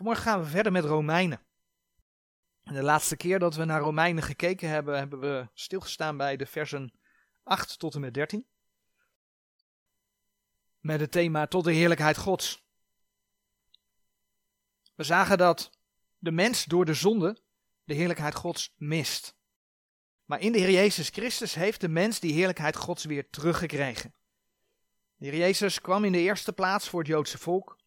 Vanmorgen gaan we verder met Romeinen. En de laatste keer dat we naar Romeinen gekeken hebben, hebben we stilgestaan bij de versen 8 tot en met 13. Met het thema tot de heerlijkheid Gods. We zagen dat de mens door de zonde de heerlijkheid Gods mist. Maar in de Heer Jezus Christus heeft de mens die heerlijkheid Gods weer teruggekregen. De Heer Jezus kwam in de eerste plaats voor het Joodse volk,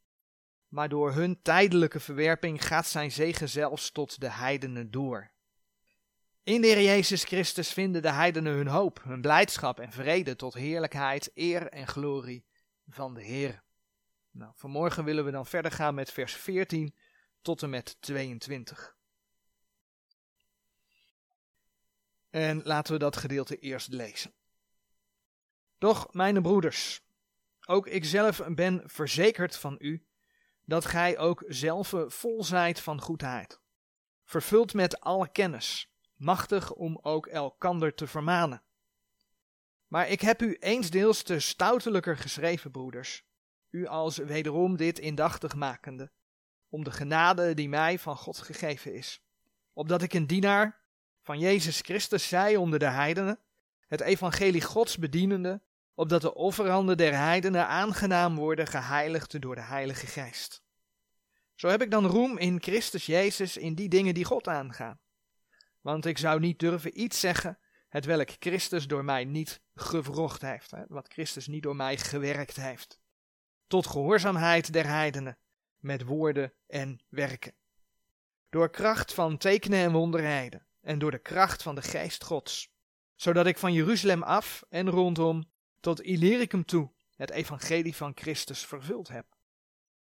maar door hun tijdelijke verwerping gaat zijn zegen zelfs tot de heidenen door. In de Heer Jezus Christus vinden de heidenen hun hoop, hun blijdschap en vrede tot heerlijkheid, eer en glorie van de Heer. Nou, vanmorgen willen we dan verder gaan met vers 14 tot en met 22. En laten we dat gedeelte eerst lezen. Doch, mijn broeders, ook ikzelf ben verzekerd van u, dat gij ook zelf vol zijt van goedheid, vervuld met alle kennis, machtig om ook elkander te vermanen. Maar ik heb u eensdeels te stoutelijker geschreven, broeders, u als wederom dit indachtig makende, om de genade die mij van God gegeven is, opdat ik een dienaar van Jezus Christus zij onder de heidenen, het evangelie Gods bedienende, opdat de offeranden der heidenen aangenaam worden geheiligd door de Heilige Geest. Zo heb ik dan roem in Christus Jezus in die dingen die God aangaan. Want ik zou niet durven iets zeggen, het welk Christus door mij niet gewrocht heeft, hè, wat Christus niet door mij gewerkt heeft. Tot gehoorzaamheid der heidenen, met woorden en werken. Door kracht van tekenen en wonderheden, en door de kracht van de geest Gods, zodat ik van Jeruzalem af en rondom tot Illyricum toe het evangelie van Christus vervuld heb.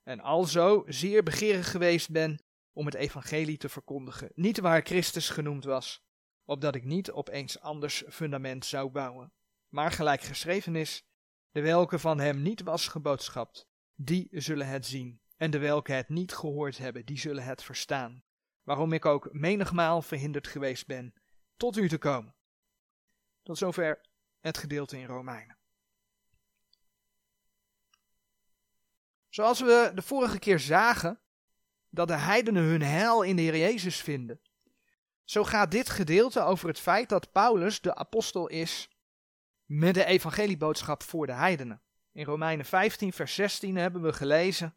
En alzo zeer begeerig geweest ben om het evangelie te verkondigen, niet waar Christus genoemd was, opdat ik niet op eens anders fundament zou bouwen, maar gelijk geschreven is, de welke van hem niet was geboodschapt, die zullen het zien, en de welke het niet gehoord hebben, die zullen het verstaan waarom ik ook menigmaal verhinderd geweest ben tot u te komen. Tot zover het gedeelte in Romeinen. Zoals we de vorige keer zagen dat de heidenen hun heil in de Heer Jezus vinden, zo gaat dit gedeelte over het feit dat Paulus de apostel is met de evangelieboodschap voor de heidenen. In Romeinen 15, vers 16 hebben we gelezen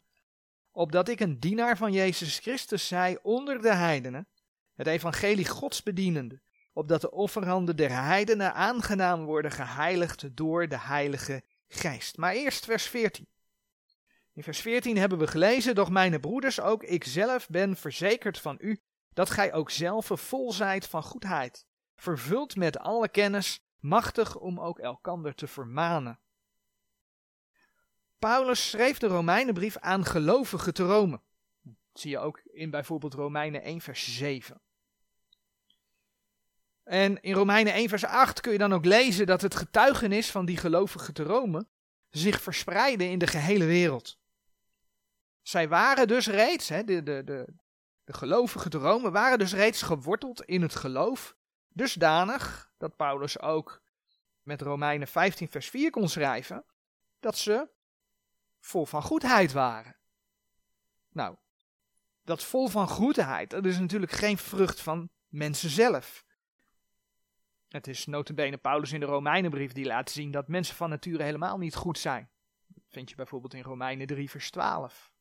opdat ik een dienaar van Jezus Christus zij onder de heidenen, het evangelie Gods bedienende, opdat de offerhanden der heidenen aangenaam worden geheiligd door de Heilige Geest. Maar eerst vers 14. In vers 14 hebben we gelezen, doch mijn broeders, ook ik zelf ben verzekerd van u, dat gij ook zelf vol zijt van goedheid, vervuld met alle kennis, machtig om ook elkander te vermanen. Paulus schreef de Romeinenbrief aan gelovigen te Rome. Dat zie je ook in bijvoorbeeld Romeinen 1 vers 7. En in Romeinen 1 vers 8 kun je dan ook lezen dat het getuigenis van die gelovigen te Rome zich verspreidde in de gehele wereld. Zij waren dus reeds, hè, de, de, de, te Rome waren dus reeds geworteld in het geloof, dusdanig dat Paulus ook met Romeinen 15 vers 4 kon schrijven, dat ze vol van goedheid waren. Nou, dat vol van goedheid, dat is natuurlijk geen vrucht van mensen zelf. Het is notabene Paulus in de Romeinenbrief die laat zien dat mensen van nature helemaal niet goed zijn. Dat vind je bijvoorbeeld in Romeinen 3 vers 12.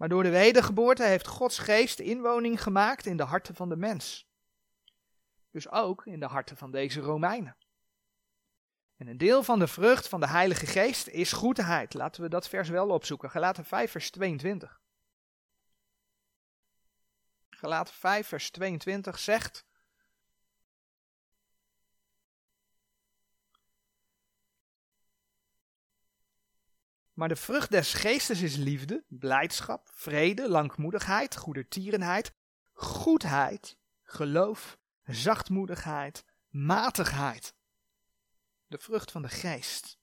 Maar door de wedergeboorte heeft Gods geest inwoning gemaakt in de harten van de mens. Dus ook in de harten van deze Romeinen. En een deel van de vrucht van de Heilige Geest is goedheid. Laten we dat vers wel opzoeken. Galaten 5, vers 22. Galaten 5, vers 22 zegt. Maar de vrucht des geestes is liefde, blijdschap, vrede, langmoedigheid, goedertierenheid, goedheid, geloof, zachtmoedigheid, matigheid de vrucht van de geest.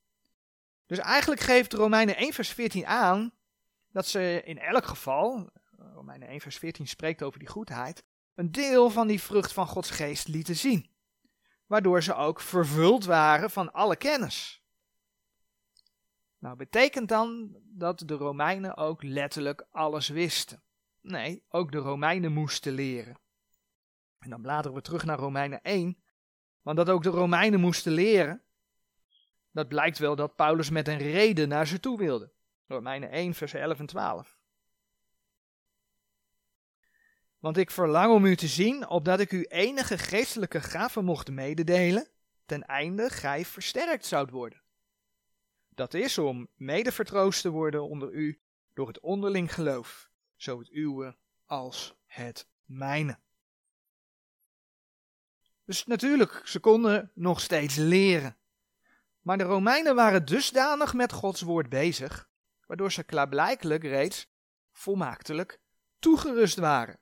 Dus eigenlijk geeft Romeinen 1 vers 14 aan dat ze in elk geval, Romeinen 1 vers 14 spreekt over die goedheid, een deel van die vrucht van Gods geest lieten zien. Waardoor ze ook vervuld waren van alle kennis. Nou, betekent dan dat de Romeinen ook letterlijk alles wisten? Nee, ook de Romeinen moesten leren. En dan bladeren we terug naar Romeinen 1. Want dat ook de Romeinen moesten leren, dat blijkt wel dat Paulus met een reden naar ze toe wilde. Romeinen 1, vers 11 en 12. Want ik verlang om u te zien, opdat ik u enige geestelijke gaven mocht mededelen, ten einde gij versterkt zoudt worden. Dat is om mede vertroost te worden onder u door het onderling geloof, zo het uwe als het mijne. Dus natuurlijk, ze konden nog steeds leren. Maar de Romeinen waren dusdanig met Gods woord bezig, waardoor ze klaarblijkelijk reeds volmaaktelijk toegerust waren.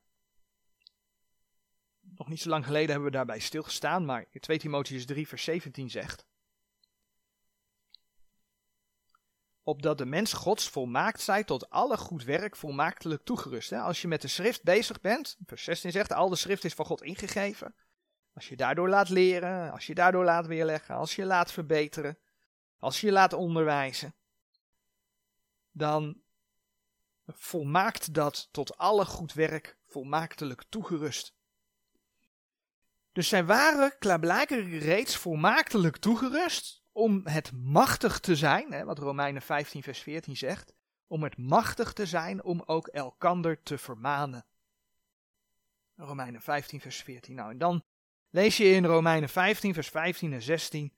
Nog niet zo lang geleden hebben we daarbij stilgestaan, maar 2 Timotheus 3 vers 17 zegt opdat de mens Gods volmaakt zij tot alle goed werk volmaaktelijk toegerust. Als je met de schrift bezig bent, vers 16 zegt, al de schrift is van God ingegeven. Als je daardoor laat leren, als je daardoor laat weerleggen, als je laat verbeteren, als je laat onderwijzen, dan volmaakt dat tot alle goed werk volmaaktelijk toegerust. Dus zij waren klaarblijkelijk reeds volmaaktelijk toegerust om het machtig te zijn, hè, wat Romeinen 15 vers 14 zegt, om het machtig te zijn om ook elkander te vermanen. Romeinen 15 vers 14. Nou, en dan lees je in Romeinen 15 vers 15 en 16.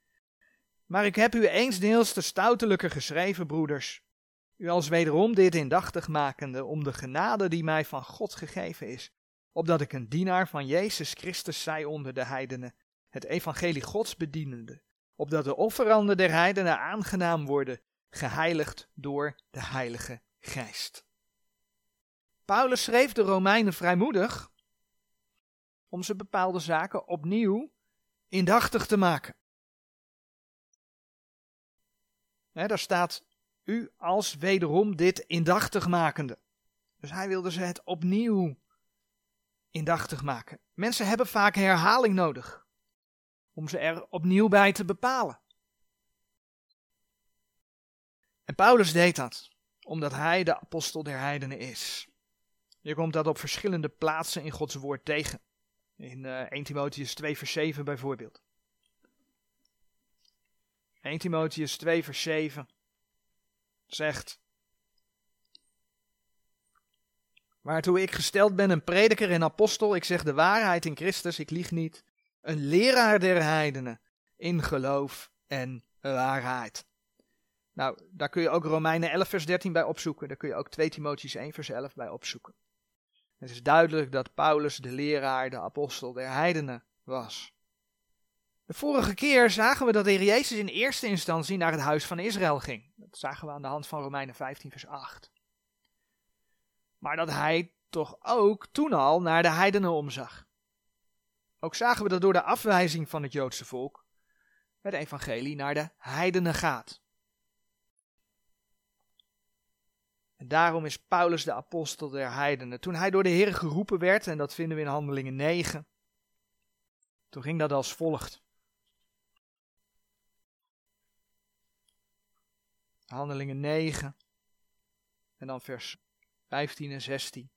Maar ik heb u eensdeels te stoutelijker geschreven, broeders, u als wederom dit indachtig makende, om de genade die mij van God gegeven is, opdat ik een dienaar van Jezus Christus zij onder de heidenen, het evangelie Gods bedienende, opdat de offeranden der heidenen aangenaam worden, geheiligd door de Heilige Geest. Paulus schreef de Romeinen vrijmoedig om ze bepaalde zaken opnieuw indachtig te maken. daar staat u als wederom dit indachtig makende. Dus hij wilde ze het opnieuw indachtig maken. Mensen hebben vaak herhaling nodig om ze er opnieuw bij te bepalen. En Paulus deed dat, omdat hij de apostel der heidenen is. Je komt dat op verschillende plaatsen in Gods woord tegen. In uh, eh, 1 Timotheus 2 vers 7 bijvoorbeeld. 1 Timotheus 2 vers 7 zegt... Waartoe ik gesteld ben een prediker en apostel, ik zeg de waarheid in Christus, ik lieg niet, een leraar der heidenen in geloof en waarheid. Nou, daar kun je ook Romeinen 11 vers 13 bij opzoeken. Daar kun je ook 2 Timotheus 1 vers 11 bij opzoeken. Het is duidelijk dat Paulus de leraar, de apostel der heidenen was. De vorige keer zagen we dat de Heer Jezus in eerste instantie naar het huis van Israël ging. Dat zagen we aan de hand van Romeinen 15 vers 8. Maar dat hij toch ook toen al naar de heidenen omzag. Ook zagen we dat door de afwijzing van het Joodse volk het evangelie naar de heidenen gaat. En daarom is Paulus de apostel der heidenen. Toen hij door de Heer geroepen werd, en dat vinden we in Handelingen 9, toen ging dat als volgt. Handelingen 9 en dan vers 15 en 16.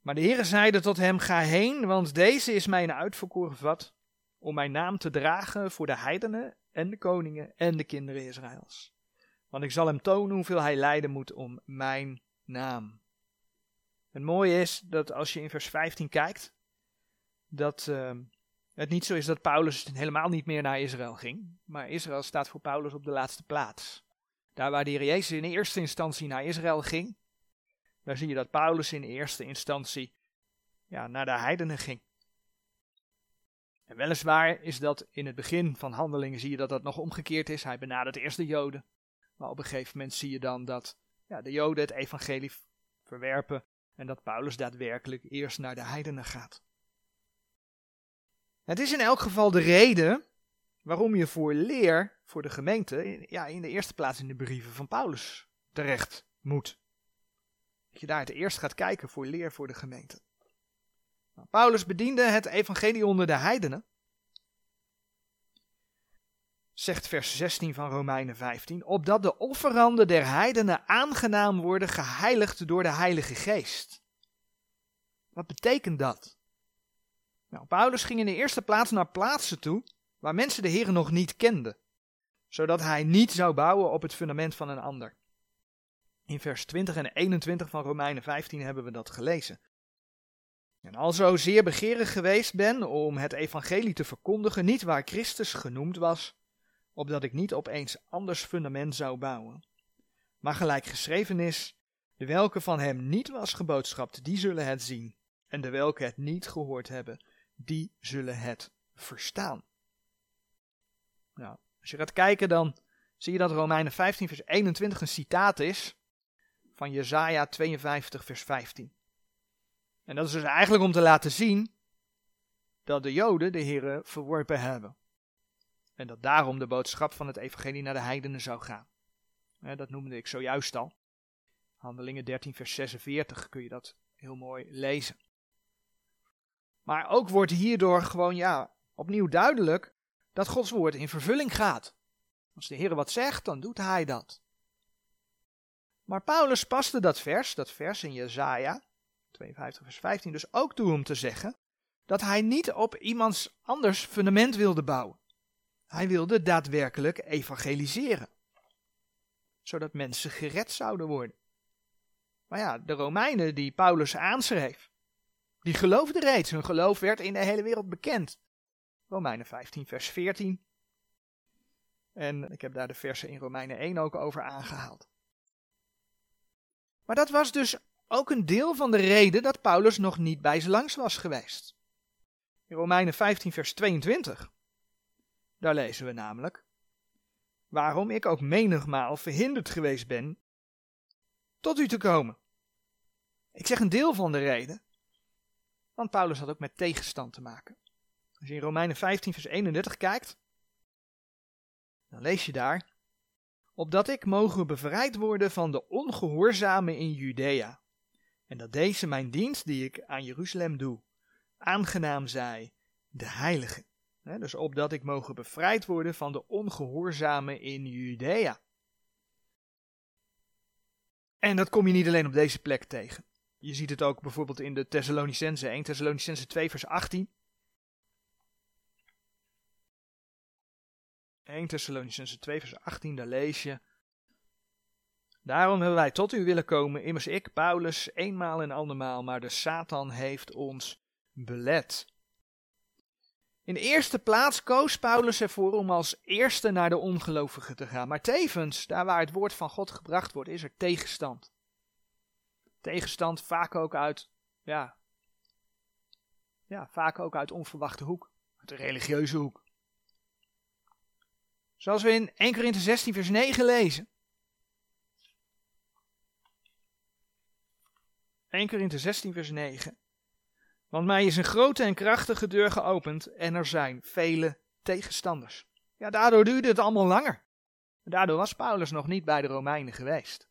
Maar de Heere zeide tot hem, ga heen, want deze is mijn uitverkoren vat, om mijn naam te dragen voor de heidenen en de koningen en de kinderen Israëls. Want ik zal hem tonen hoeveel hij lijden moet om mijn naam. Het mooie is dat als je in vers 15 kijkt, dat uh, het niet zo is dat Paulus helemaal niet meer naar Israël ging, maar Israël staat voor Paulus op de laatste plaats. Daar waar de Heer Jezus in eerste instantie naar Israël ging, daar zie je dat Paulus in eerste instantie ja, naar de heidenen ging. En weliswaar is dat in het begin van handelingen zie je dat dat nog omgekeerd is. Hij benadert eerst de Joden. Maar op een gegeven moment zie je dan dat ja, de Joden het evangelie verwerpen en dat Paulus daadwerkelijk eerst naar de heidenen gaat. Het is in elk geval de reden waarom je voor leer, voor de gemeente, ja, in de eerste plaats in de brieven van Paulus terecht moet. Dat je daar het eerst gaat kijken voor leer voor de gemeente. Nou, Paulus bediende het evangelie onder de heidenen. zegt vers 16 van Romeinen 15, opdat de offeranden der heidenen aangenaam worden geheiligd door de Heilige Geest. Wat betekent dat? Nou, Paulus ging in de eerste plaats naar plaatsen toe waar mensen de Heer nog niet kenden, zodat hij niet zou bouwen op het fundament van een ander. In vers 20 en 21 van Romeinen 15 hebben we dat gelezen. En al zo zeer begeerig geweest ben om het evangelie te verkondigen, niet waar Christus genoemd was, opdat ik niet opeens anders fundament zou bouwen. Maar gelijk geschreven is, de welke van hem niet was geboodschapt, die zullen het zien, en de welke het niet gehoord hebben, die zullen het verstaan. Nou, als je gaat kijken, dan zie je dat Romeinen 15, vers 21 een citaat is van Jesaja 52, vers 15. En dat is dus eigenlijk om te laten zien dat de Joden de Here verworpen hebben. En dat daarom de boodschap van het evangelie naar de heidenen zou gaan. dat noemde ik zojuist al. Handelingen 13, vers 46 kun je dat heel mooi lezen. Maar ook wordt hierdoor gewoon ja, opnieuw duidelijk dat Gods woord in vervulling gaat. Als de Heer wat zegt, dan doet hij dat. Maar Paulus paste dat vers, dat vers in Jezaja 52 vers 15, dus ook toe om te zeggen dat hij niet op iemands anders fundament wilde bouwen. Hij wilde daadwerkelijk evangeliseren, zodat mensen gered zouden worden. Maar ja, de Romeinen die Paulus aanschreef, die geloofden reeds, hun geloof werd in de hele wereld bekend. Romeinen 15, vers 14. En ik heb daar de versen in Romeinen 1 ook over aangehaald. Maar dat was dus ook een deel van de reden dat Paulus nog niet bij ze langs was geweest. In Romeinen 15, vers 22. Daar lezen we namelijk: Waarom ik ook menigmaal verhinderd geweest ben tot u te komen. Ik zeg een deel van de reden, want Paulus had ook met tegenstand te maken. Als je in Romeinen 15, vers 31 kijkt, dan lees je daar: Opdat ik mogen bevrijd worden van de ongehoorzamen in Judea, en dat deze mijn dienst die ik aan Jeruzalem doe, aangenaam zij de heilige. dus opdat ik mogen bevrijd worden van de ongehoorzamen in Judea. En dat kom je niet alleen op deze plek tegen. Je ziet het ook bijvoorbeeld in de Thessalonicense 1, Thessalonicense 2 vers 18. 1 Thessalonicense 2 vers 18, daar lees je. Daarom hebben wij tot u willen komen, immers ik, Paulus, eenmaal en andermaal, maar de Satan heeft ons belet. In de eerste plaats koos Paulus ervoor om als eerste naar de ongelovigen te gaan. Maar tevens, daar waar het woord van God gebracht wordt, is er tegenstand. Tegenstand vaak ook uit, ja, ja, vaak ook uit onverwachte hoek, uit de religieuze hoek. Zoals we in 1 Korinthe 16 vers 9 lezen. 1 Korinthe 16 vers 9. Want mij is een grote en krachtige deur geopend en er zijn vele tegenstanders. Ja, daardoor duurde het allemaal langer. Daardoor was Paulus nog niet bij de Romeinen geweest.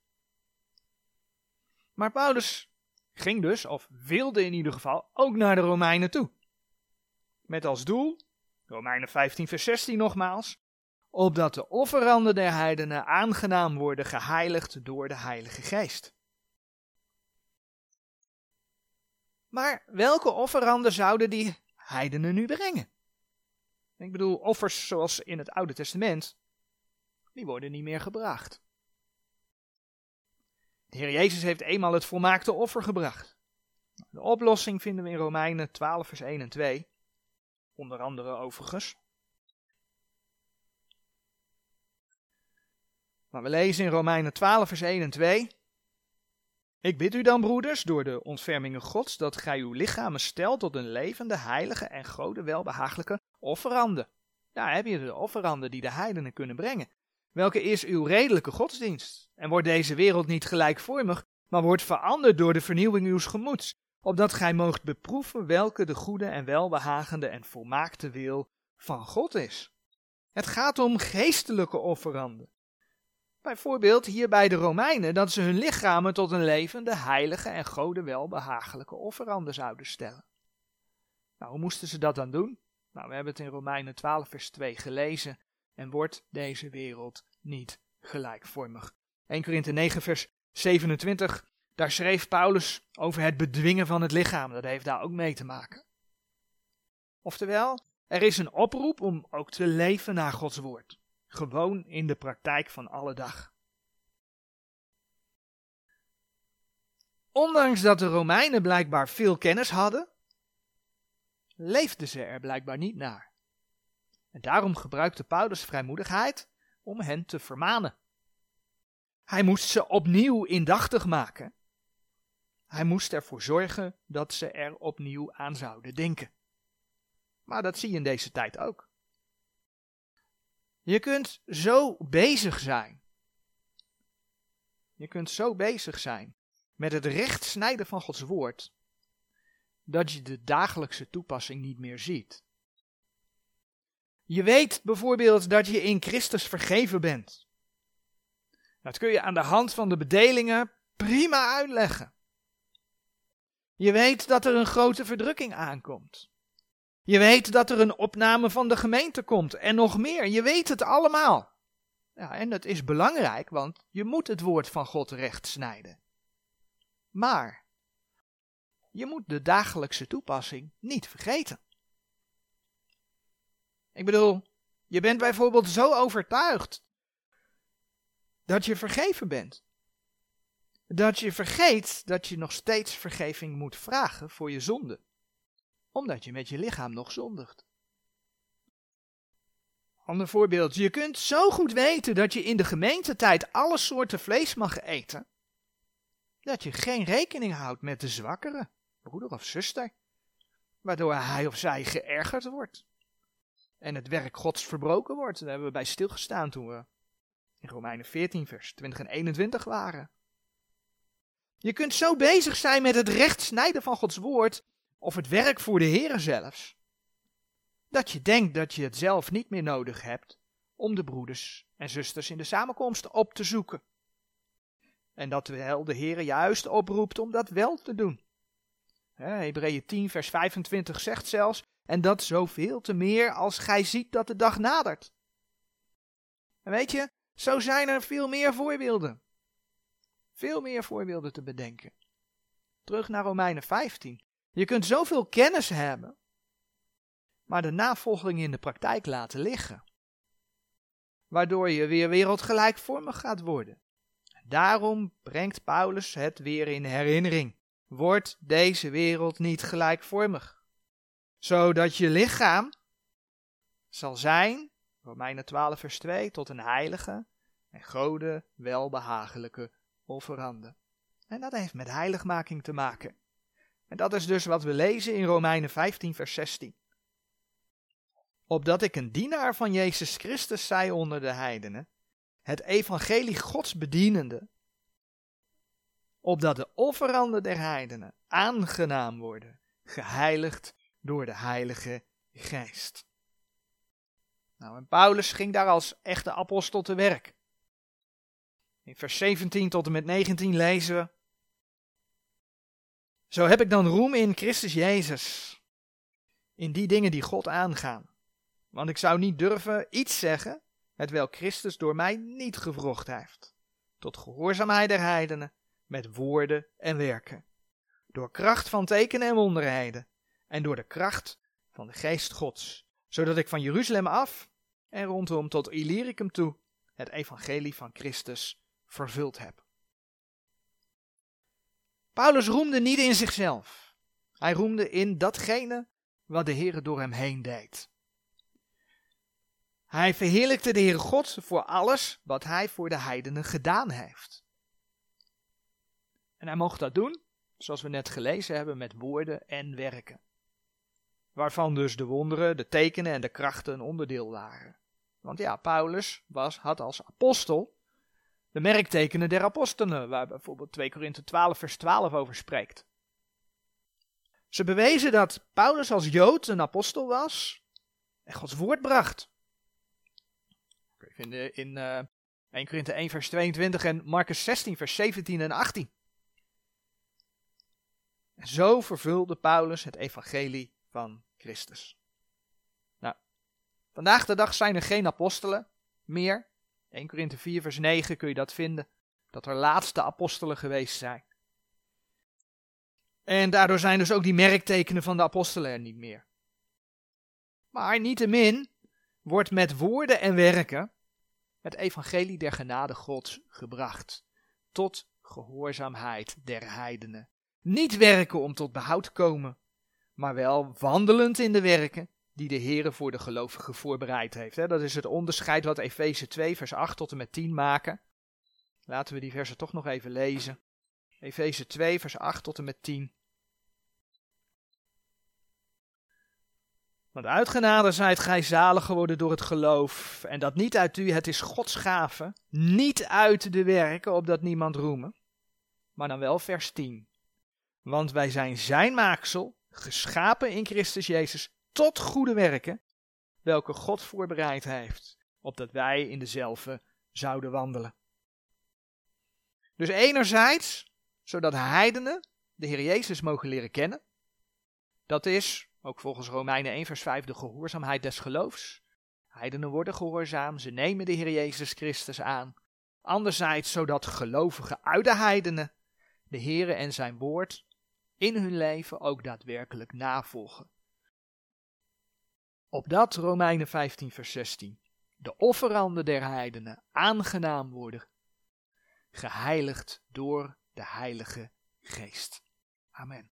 Maar Paulus ging dus, of wilde in ieder geval, ook naar de Romeinen toe. Met als doel, Romeinen 15 vers 16 nogmaals, opdat de offeranden der heidenen aangenaam worden geheiligd door de Heilige Geest. Maar welke offeranden zouden die heidenen nu brengen? Ik bedoel, offers zoals in het Oude Testament, die worden niet meer gebracht. De Heer Jezus heeft eenmaal het volmaakte offer gebracht. De oplossing vinden we in Romeinen 12, vers 1 en 2. Onder andere overigens. Maar we lezen in Romeinen 12, vers 1 en 2. Ik bid u dan, broeders, door de ontfermingen Gods, dat gij uw lichamen stelt tot een levende, heilige en gode welbehagelijke offerande. Daar heb je de offerande die de heidenen kunnen brengen. Welke is uw redelijke godsdienst? En wordt deze wereld niet gelijkvormig, maar wordt veranderd door de vernieuwing uws gemoeds, opdat gij moogt beproeven welke de goede en welbehagende en volmaakte wil van God is. Het gaat om geestelijke offeranden. Bijvoorbeeld hier bij de Romeinen dat ze hun lichamen tot een levende, heilige en gode welbehagelijke offerande zouden stellen. Nou, hoe moesten ze dat dan doen? Nou, we hebben het in Romeinen 12 vers 2 gelezen en wordt deze wereld niet gelijkvormig. 1 Korinthe 9 vers 27, daar schreef Paulus over het bedwingen van het lichaam. Dat heeft daar ook mee te maken. Oftewel, er is een oproep om ook te leven naar Gods woord. Gewoon in de praktijk van alle dag. Ondanks dat de Romeinen blijkbaar veel kennis hadden, leefden ze er blijkbaar niet naar. En daarom gebruikte Paulus vrijmoedigheid om hen te vermanen. Hij moest ze opnieuw indachtig maken. Hij moest ervoor zorgen dat ze er opnieuw aan zouden denken. Maar dat zie je in deze tijd ook. Je kunt zo bezig zijn. Je kunt zo bezig zijn met het recht snijden van Gods woord, dat je de dagelijkse toepassing niet meer ziet. Je weet bijvoorbeeld dat je in Christus vergeven bent. Dat kun je aan de hand van de bedelingen prima uitleggen. Je weet dat er een grote verdrukking aankomt. Je weet dat er een opname van de gemeente komt en nog meer. Je weet het allemaal. Ja, en dat is belangrijk, want je moet het woord van God recht snijden. Maar je moet de dagelijkse toepassing niet vergeten. Ik bedoel, je bent bijvoorbeeld zo overtuigd dat je vergeven bent. Dat je vergeet dat je nog steeds vergeving moet vragen voor je zonde. Omdat je met je lichaam nog zondigt. Ander voorbeeld. Je kunt zo goed weten dat je in de gemeentetijd alle soorten vlees mag eten. Dat je geen rekening houdt met de zwakkere, broeder of zuster. Waardoor hij of zij geërgerd wordt. En het werk gods verbroken wordt. Daar hebben we bij stilgestaan toen we in Romeinen 14, vers 20 en 21 waren. Je kunt zo bezig zijn met het recht snijden van Gods woord, of het werk voor de Heer zelfs, dat je denkt dat je het zelf niet meer nodig hebt om de broeders en zusters in de samenkomst op te zoeken. En dat wel de Heer juist oproept om dat wel te doen. Hebreeën 10, vers 25 zegt zelfs, en dat zoveel te meer als gij ziet dat de dag nadert. En weet je, zo zijn er veel meer voorbeelden. Veel meer voorbeelden te bedenken. Terug naar Romeinen 15. Je kunt zoveel kennis hebben, maar de navolging in de praktijk laten liggen. Waardoor je weer wereldgelijkvormig gaat worden. Daarom brengt Paulus het weer in herinnering. Wordt deze wereld niet gelijkvormig, zodat je lichaam zal zijn Romeinen 12 vers 2, tot een heilige en gode welbehagelijke offerande. En dat heeft met heiligmaking te maken. En dat is dus wat we lezen in Romeinen 15 vers 16. Opdat ik een dienaar van Jezus Christus zij onder de heidenen, het evangelie Gods bedienende, opdat de offeranden der heidenen aangenaam worden, geheiligd door de Heilige Geest. Nou, en Paulus ging daar als echte apostel te werk. In vers 17 tot en met 19 lezen we. Zo heb ik dan roem in Christus Jezus. In die dingen die God aangaan. Want ik zou niet durven iets zeggen, met welk Christus door mij niet gevrocht heeft. Tot gehoorzaamheid der heidenen, met woorden en werken. Door kracht van tekenen en wonderheden. En door de kracht van de geest Gods. Zodat ik van Jeruzalem af en rondom tot Illyricum toe het evangelie van Christus vervuld heb. Paulus roemde niet in zichzelf. Hij roemde in datgene wat de Heer door hem heen deed. Hij verheerlijkte de Heere God voor alles wat hij voor de heidenen gedaan heeft. En hij mocht dat doen, zoals we net gelezen hebben, met woorden en werken. Waarvan dus de wonderen, de tekenen en de krachten een onderdeel waren. Want ja, Paulus was, had als apostel de merktekenen der apostelen, waar bijvoorbeeld 2 Korinthe 12 vers 12 over spreekt. Ze bewezen dat Paulus als Jood een apostel was en Gods woord bracht. We vinden in uh, 1 Korinthe 1 vers 22 en Marcus 16 vers 17 en 18. En zo vervulde Paulus het evangelie van Christus. Vandaag de dag zijn er geen apostelen meer. 1 Korinthe 4 vers 9 kun je dat vinden. Dat er laatste apostelen geweest zijn. En daardoor zijn dus ook die merktekenen van de apostelen er niet meer. Maar niettemin wordt met woorden en werken het evangelie der genade Gods gebracht. Tot gehoorzaamheid der heidenen. Niet werken om tot behoud te komen, maar wel wandelend in de werken die de Heere voor de gelovigen voorbereid heeft. Dat is het onderscheid wat Efeze 2 vers 8 tot en met 10 maken. Laten we die versen toch nog even lezen. Efeze 2 vers 8 tot en met 10. Want uit genade zijt gij zalig geworden door het geloof. En dat niet uit u, het is Gods gave. Niet uit de werken, opdat niemand roemen. Maar dan wel vers 10. Want wij zijn zijn maaksel, geschapen in Christus Jezus, tot goede werken, welke God voorbereid heeft, opdat wij in dezelfde zouden wandelen. Dus enerzijds, zodat heidenen de Heer Jezus mogen leren kennen. Dat is ook volgens Romeinen 1 vers 5 de gehoorzaamheid des geloofs. Heidenen worden gehoorzaam, ze nemen de Heer Jezus Christus aan. Anderzijds zodat gelovigen uit de heidenen de Heere en zijn woord in hun leven ook daadwerkelijk navolgen. Opdat Romeinen 15 vers 16 de offeranden der heidenen aangenaam worden, geheiligd door de Heilige Geest. Amen.